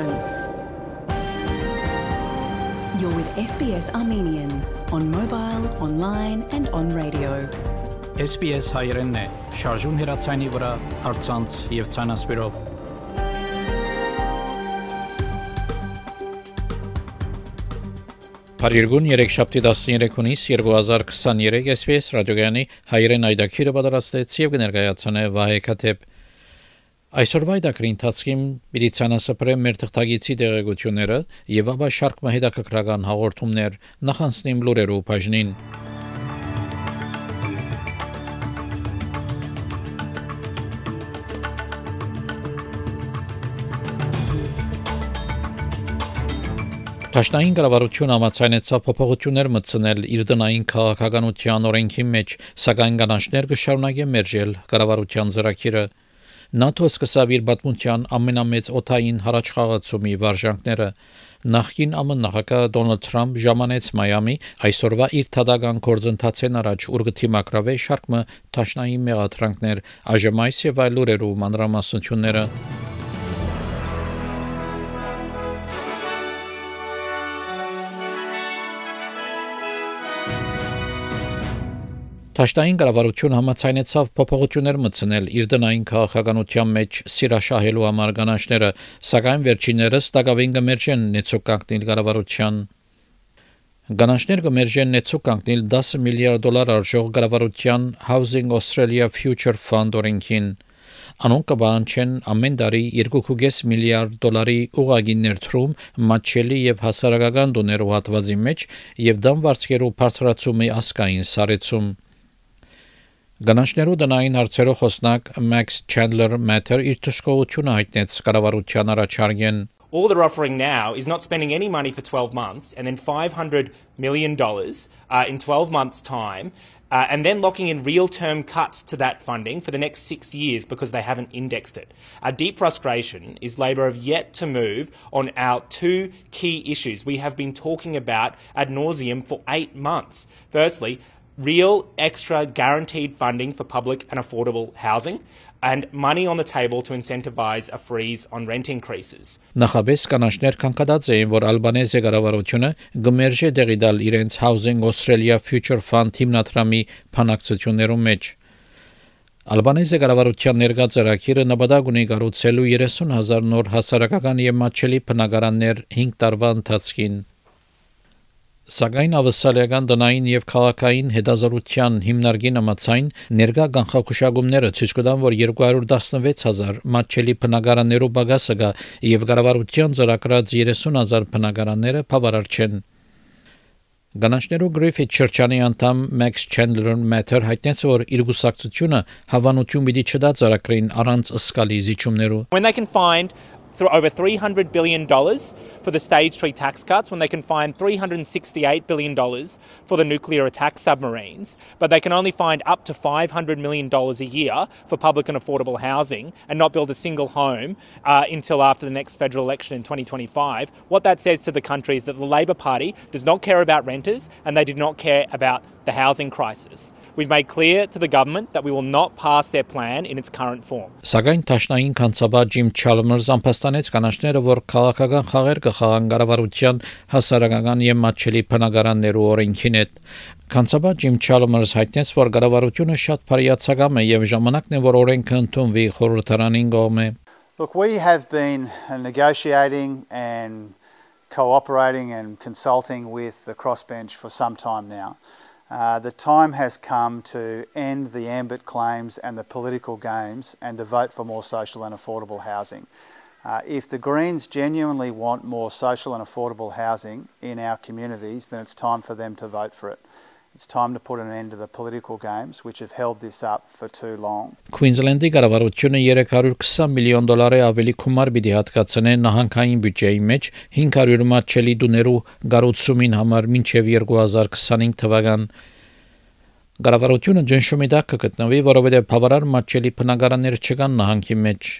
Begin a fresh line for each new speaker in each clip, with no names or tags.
difference. You're with SBS Armenian on mobile, online and on radio.
SBS հայերենն է, շարժուն հեռացանի վրա, հարցանց եւ ցանասպիրով։ Փարիգուն 3 շաբթի 13-ից 2023 SBS ռադիոգյանի հայերեն այդակիրը պատրաստեց եւ կներկայացնե Վահե Քաթեփ Այսօրվա դակրի ընթացքում միլիցիանասպրե մեր թղթագիտի տեղեկությունները եւ ապա շարք մահեդակրական հաղորդումներ նախանցնիմ լուրերով բաժնին։ Տաշնային կառավարությունը համաձայնեցավ փոփոխություններ մտցնել իր տնային քաղաքականության օրենքի մեջ, սակայն կանանչներ կշարունակեն մերժել կառավարության ծրագիրը։ ՆԱՏՕ սկսավ իր պատմության ամենամեծ օթային հարաճխաղացումի վարժանքները նախին ԱՄՆ նախագահ Դոնալդ Թրամփ ժամանեց Մայամի այսօրվա իր թադական գործընթացեն առաջ ուրգթի մակրավե շարքը տաշնային մեղադրանքներ այժմ եւ այլ լուրերով մանրամասնությունները Տաշտային կառավարություն համաձայնեցավ փոփոխություններ մտցնել իր տնային քաղաքականության մեջ սիրաշահելու համար կանանչները, սակայն վերջիններս տակավին կմերջեն նեցուկ կանգնել կառավարության Գանանչներ կմերջեն նեցուկ կանգնել 10 միլիարդ դոլար արժող կառավարության Housing Australia Future Fund օրենքին Անոնք կբանչեն ամեն տարի 2.5 միլիարդ դոլարի ուղագի ներդրում մատչելի եւ հասարակական դոներով հատվածի մեջ եւ դամ վարձկերով բարձրացումի ասկային սարեցում Գանանչներու դնային հարցերով խոսնակ Max Chandler Matter իր թշկողությունը հայտնեց կառավարության առաջարկեն
All they're offering now is not spending any money for 12 months and then $500 million uh, in 12 months' time, uh, and then locking in real term cuts to that funding for the next six years because they haven't indexed it. Our deep frustration is Labor have yet to move on our two key issues we have been talking about ad nauseum for eight months. Firstly, real extra guaranteed funding for public and affordable housing and money on the table to incentivize a freeze on rent increases.
Նախաբես կանանչներ կանգնած էին, որ Ալբանեզիա կառավարությունը գմերժե դեղի դալ իրենց Housing Australia Future Fund հիմնադրամի փանակցություններում մեջ։ Ալբանեզիա կառավարության ներկա ծրագիրը նպատակ ունի կառուցելու 30000 նոր հասարակական եւ մատչելի բնակարաններ 5 տարվա ընթացքին։ Սակայն ավսալիական տնային եւ քաղաքային հետազոտության հիմնարկի նմացային ներկա կանխակուշագումները ցույց կտան, որ 216000 մատչելի բնակարաններով բագասը կա եւ կառավարության ծրագրած 30000 բնակարանները բավարար չեն։ Գանաչներու Griffith Church-անի անդամ Max Chandler Matter հայտնեց, որ իր գուսակցությունը հավանություն պիտի չդա ծրագրին առանց ըսկալի զիջումներու։
When they can find over $300 billion for the stage three tax cuts when they can find $368 billion for the nuclear attack submarines, but they can only find up to $500 million a year for public and affordable housing and not build a single home uh, until after the next federal election in 2025. What that says to the country is that the Labor Party does not care about renters and they do not care about the housing crisis. We've made clear to the government that we will not pass their plan in its current form.
Սակայն Տաշնային կանցաբար Ջիմ Չալմերս ամփոստանեց կանանչները, որ քաղաքական խաղեր կխաղան կառավարության հասարակական եւ մատչելի բնակարաններու օրենքին հետ։ Կանցաբար Ջիմ Չալմերս հայտնեց, որ կառավարությունը շատ բարիացակամ է եւ ժամանակն է, որ օրենքը ընդունվի խորհրդարանին կողմէ։
Look, we have been negotiating and cooperating and consulting with the crossbench for some time now. Uh, the time has come to end the ambit claims and the political games and to vote for more social and affordable housing. Uh, if the Greens genuinely want more social and affordable housing in our communities, then it's time for them to vote for it. It's time to put an end to the political games which have held this up for too long.
Queensland-ի կառավարությունը 320 միլիոն դոլարի ավելի գումար պիտի հատկացնե նահանգային բյուջեի մեջ 500 մատչելի դուներու գառուցումին համար մինչև 2025 թվական Կառավարությունը ջնշումի տակ կգտնվի, որովհետև բավարար մատչելի բնակարաններ չկան նահանգի մեջ։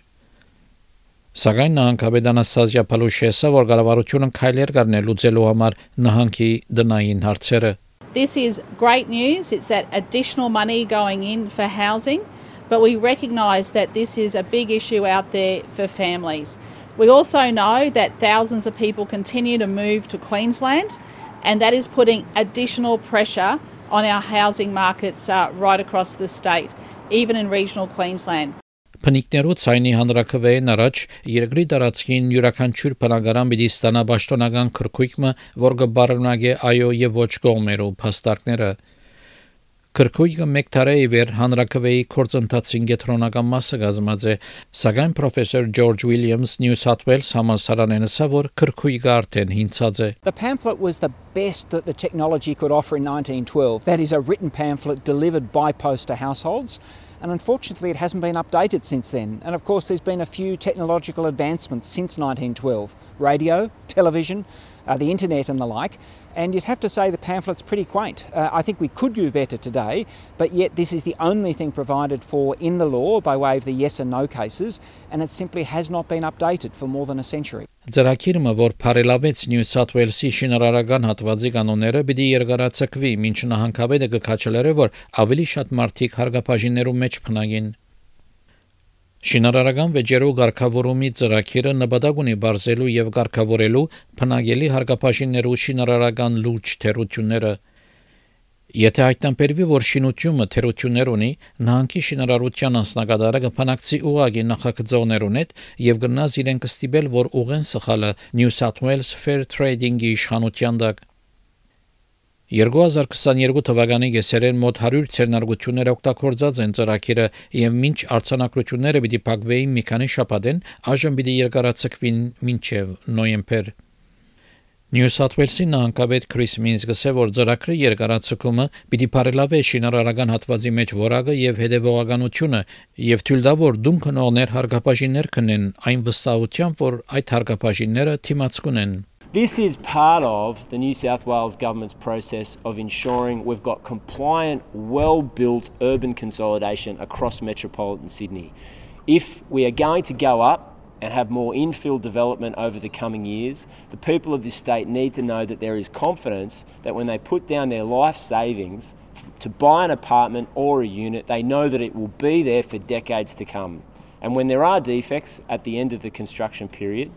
Սակայն նահանգապետ Անաստազիա Փալուշեսը, որ կառավարությունը քայլեր կառնել լուծելու համար նահանգի դնային հարցերը
This is great news. It's that additional money going in for housing, but we recognise that this is a big issue out there for families. We also know that thousands of people continue to move to Queensland, and that is putting additional pressure on our housing markets uh, right across the state, even in regional Queensland.
Փնիկներու ցայնի հանրակրվեին առաջ երկրի տարածքին յուրաքանչյուր բնակարան պիտի ստանա ճշտոնական քրկույկը, որ կբարունագե այո եւ ոչ կողմերու փաստարկները։ Քրկույկը մեկ տարի վեր հանրակրվեի կորցընթացին գետրոնական մասը գազմած է, սակայն պրոֆեսոր Ջորջ Ուիլյամս Նյու Սաթ Ուելս համալսարանեն ասա, որ քրկույկը արդեն հինցած է։
The pamphlet was the best that the technology could offer in 1912. That is a written pamphlet delivered by post to households. And unfortunately, it hasn't been updated since then. And of course, there's been a few technological advancements since 1912 radio, television, uh, the internet, and the like. And you'd have to say the pamphlet's pretty quaint. Uh, I think we could do better today, but yet this is the only thing provided for in the law by way of the yes and no cases, and it simply has not been updated for more than a century.
Ձրակիրը, որ բարելավեց Նյու Սաթ Ուելսի շինարարական հատվածի կանոնները, պիտի երկարացակվի, մինչ նահանգավետը կքաչելերը, որ ավելի շատ մարդիկ հարգապաշիններու մեջ փնագին։ Շինարարական վեճերու ղեկավարումի ծրագիրը նպատակ ունի բարձելու եւ ղեկավարելու փնագելի հարգապաշիններու շինարարական լուրջ թերությունները Եթե հայտնաբերվի, որ շինությունը թերություններ ունի, նահանգի շինարարության անձնակատարը կփանակցի ուղագի նախագծողներուն հետ եւ գնաց իրեն կստիպել, որ ուղեն սխալը New South Wales Fair Trading-ի իշխանության տակ 2022 թվականի գեսերեն մոտ 100 ցերնարգություններ օգտագործած են ծրագիրը եւ մինչ արցանակությունները պիտի փակվեին մի քանի շաբաթեն, այժմ պիտի երկարացվին մինչեւ նոյեմբեր Նյու Սաթ Ուելսի նահանգապետ Քրիս Մինսկը ասել որ ծրագրի երկարացումը պիտի բարելավի շինարարական հատվածի մեջ որակը եւ հետեւողականությունը եւ թույլ տա որ դունքնողներ հարգապաշիններ կնեն այն վստահությամբ որ այդ հարգապաշինները թիմած կունեն
This is part of the New South Wales government's process of ensuring we've got compliant, well built urban consolidation across metropolitan Sydney. If we are going to go up and have more infill development over the coming years, the people of this state need to know that there is confidence that when they put down their life savings to buy an apartment or a unit, they know that it will be there for decades to come. And when there are defects at the end of the construction period,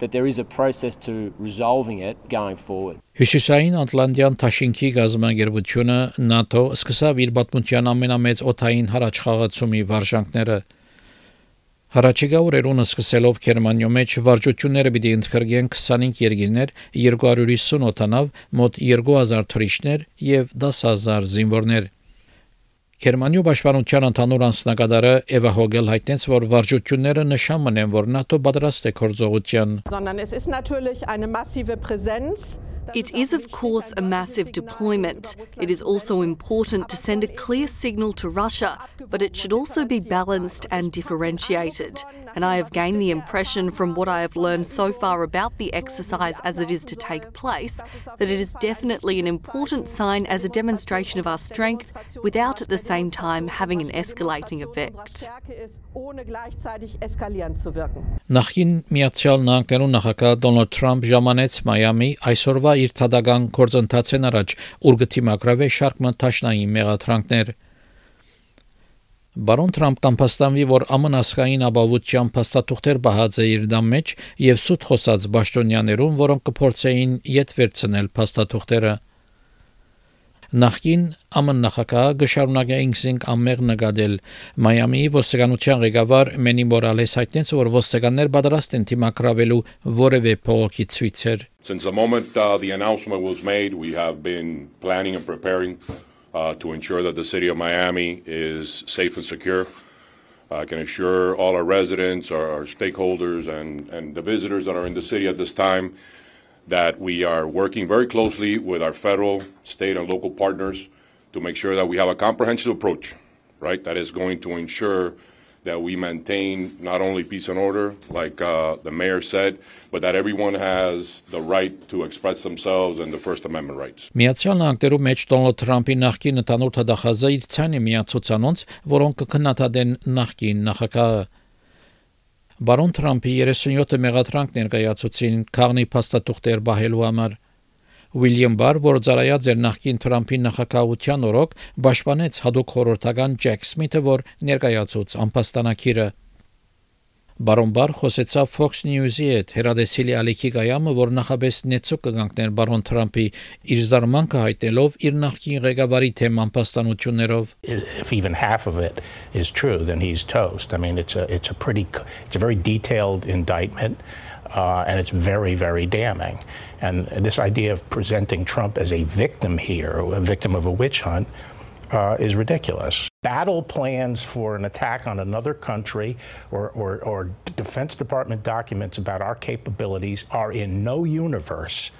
that there is a process to resolving it going forward.
Հյուսիսային Ատլանտյան Թաշինքի գազամագերբությունը ՆԱՏՕ սկսավ իր պատմության ամենամեծ օթային հարաճխաղացումի վարժանքները Հարաճիգա օրերուն սկսելով Գերմանիո մեջ վարժությունները պիտի ընդգրկեն 25 երկիրներ, 250 օտանավ, մոտ 2000 թրիշներ եւ 10000 զինվորներ։ Գերմանիո պաշտպանության ընդհանուր անձնակատարը Էվա Հոգել հայտնեց, որ վարժությունները նշան մնեն, որ ՆԱՏՕ պատրաստ է կորձողության։
Sondern es ist natürlich eine massive Präsenz
It is, of course, a massive deployment. It is also important to send a clear signal to Russia, but it should also be balanced and differentiated. And I have gained the impression from what I have learned so far about the exercise as it is to take place that it is definitely an important sign as a demonstration of our strength without at the same time having an escalating effect.
Նախին Միացյալ Նահանգներու նախագահ Դոնալդ Թրամփ ժամանեց Մայամի այսօրվա իր թադական գործընթացեն առաջ ուրգտիմակրավե շարք մտաշնային մեղադրանքներ Բարոն Թրամփ կամփաստանվի, որ ԱՄՆ ասկային ապահովության փաստաթուղթեր բահած է իր դամ մեջ եւ սուտ խոսած ճշտոնյաներուն, որոնք կփորձեին յետ վերցնել փաստաթուղթերը Նախքին ԱՄՆ նախագահը գշարունակե ինքսինք ամեղ նկատել Մայամիի ոստիկանության ղեկավար Մենի Մորալես հայտնեց որ ոստիկաններ պատրաստ են թիմակրավելու որևէ փողոքի ցույցեր
Since the moment uh, the announcement was made we have been planning and preparing uh, to ensure that the city of Miami is safe and secure. I can assure all our residents, our, our stakeholders, and, and the visitors that are in the city at this time that we are working very closely with our federal, state, and local partners to make sure that we have a comprehensive approach, right, that is going to ensure that we maintain not only peace and order, like uh, the mayor said, but that everyone has the right to express themselves and the First Amendment rights.
Միացյալ Նահանգներու մեջ Դոնալդ Թրամփի նախկին ընդհանուր թադախազը իր ցանը միացուցանոնց, որոնք կքննադեն նախկին նախագահը Բարոն Թրամփի 37 մեղադրանք ներկայացուցին քաղնի փաստաթուղթեր բահելու համար։ Ուիլյամ Բար, որ ծառայած էր նախկին Թրամփի նախագահության օրոք, պաշտպանեց հadoop խորհրդական Ջեք Սմիթը, որ ներկայացուց անփաստանակիրը։ Բարոն Բար խոսեցավ Fox News-ի հետ հերադեսիլի Ալիքի Գայամը, որ նախաբես նեցո կգանքներ բարոն Թրամփի իր զարմանքը հայտնելով իր նախկին ղեկավարի թեմ անպաստանություններով
If even half of it is true then he's toast. I mean it's a it's a pretty it's a very detailed indictment uh, and it's very very damning. And this idea of presenting Trump as a victim here, a victim of a witch hunt uh, is ridiculous. Battle plans for an attack on another country or, or, or Defense Department documents about our capabilities are in no universe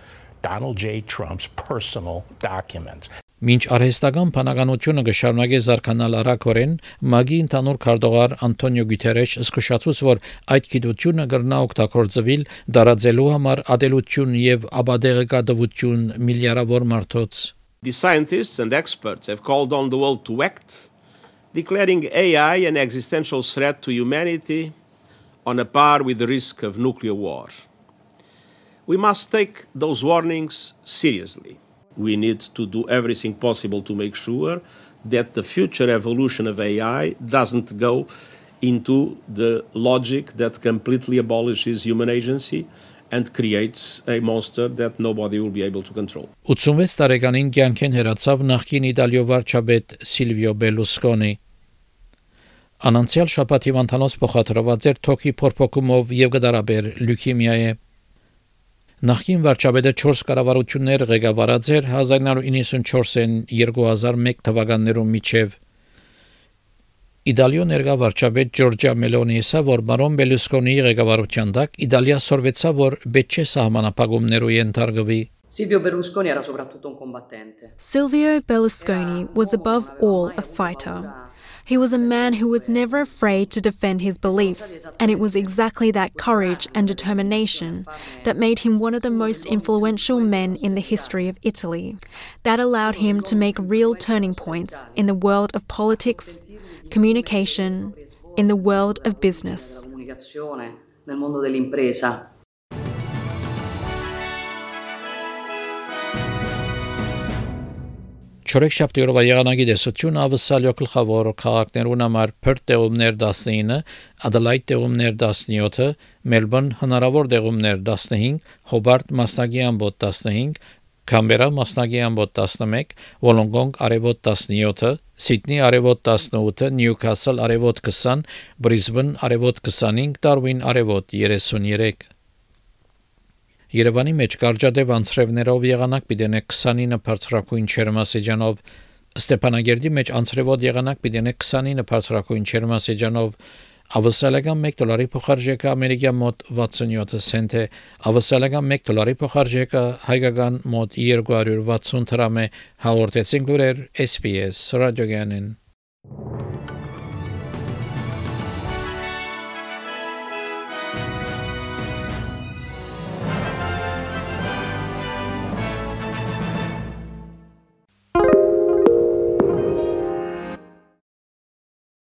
Donald J. Trump's personal documents.
Մինչ արհեստական բանականությունը կշարունակի զարգանալ արագորեն, ՄԱԳ-ի ընդհանուր քարտուղար Անտոնիո Գյուտերեշ զսկուշացուց, որ այդ գիտությունը կրնա օգտագործվել դարաձելու համար ադելություն եւ աբադեղեկատվություն միլիարավոր մարդոց
The scientists and experts have called on the world to act, declaring AI an existential threat to humanity on a par with the risk of nuclear war. We must take those warnings seriously. We need to do everything possible to make sure that the future evolution of AI doesn't go into the logic that completely abolishes human agency and creates a monster that nobody will be able to control.
86 տարեկանին կյանքեն հերացավ նախկին Իտալիո վարչապետ Սիլվիո Բելուսկոնի։ Անանցյալ շաբաթի վանթանոց փոխադրված էր թոքի փորփոքումով եւ գդարաբեր լյուկեմիայի։ Նախկին վարչապետը 4 կառավարություններ ղեկավարած էր 1994-ին 2001 թվականներում միջև Իտալիո ներկա վարչապետ Ջորջա Մելոնի ասա, որ բարոն Բելուսկոնիի ղեկավարության տակ Իտալիա սորվեցավ, որ պետք չէ սահմանապահումներու ենթարկվի։
Silvio Berlusconi era soprattutto un combattente.
Silvio Berlusconi was above all a fighter. He was a man who was never afraid to defend his beliefs, and it was exactly that courage and determination that made him one of the most influential men in the history of Italy. That allowed him to make real turning points in the world of politics, communication, in the world of business.
Չորեքշաբթի օրվա եղանակի դեսությունը ավսալյո գլխավոր քաղաքներուն համար Perth տեղումներ 19, Adelaide տեղումներ 17, Melbourne հնարավոր տեղումներ 15, Hobart մասնագի ամբոտ 15, Կամբերա մասնագի ամբոտ 11, Wollongong արևոտ 17, Սիդնի արևոտ 18, Նյուքասլ արևոտ 20, Բրիսբեն արևոտ 25, Դարվին արևոտ 33 Երևանի մեջ կարճադեպ անցրևներով եղանակ պիտենե 29 բարձրակույն չերմասեջանով Ստեփանագերդի մեջ անցրևոտ եղանակ պիտենե 29 բարձրակույն չերմասեջանով Ավսալական 1 դոլարի փոխարժեքը ամերիկյան մոտ 67 سنت է, ավսալական 1 դոլարի փոխարժեքը հայկական մոտ 260 դրամ է, հաղորդեցին լուրեր SPS ռադիոգյանին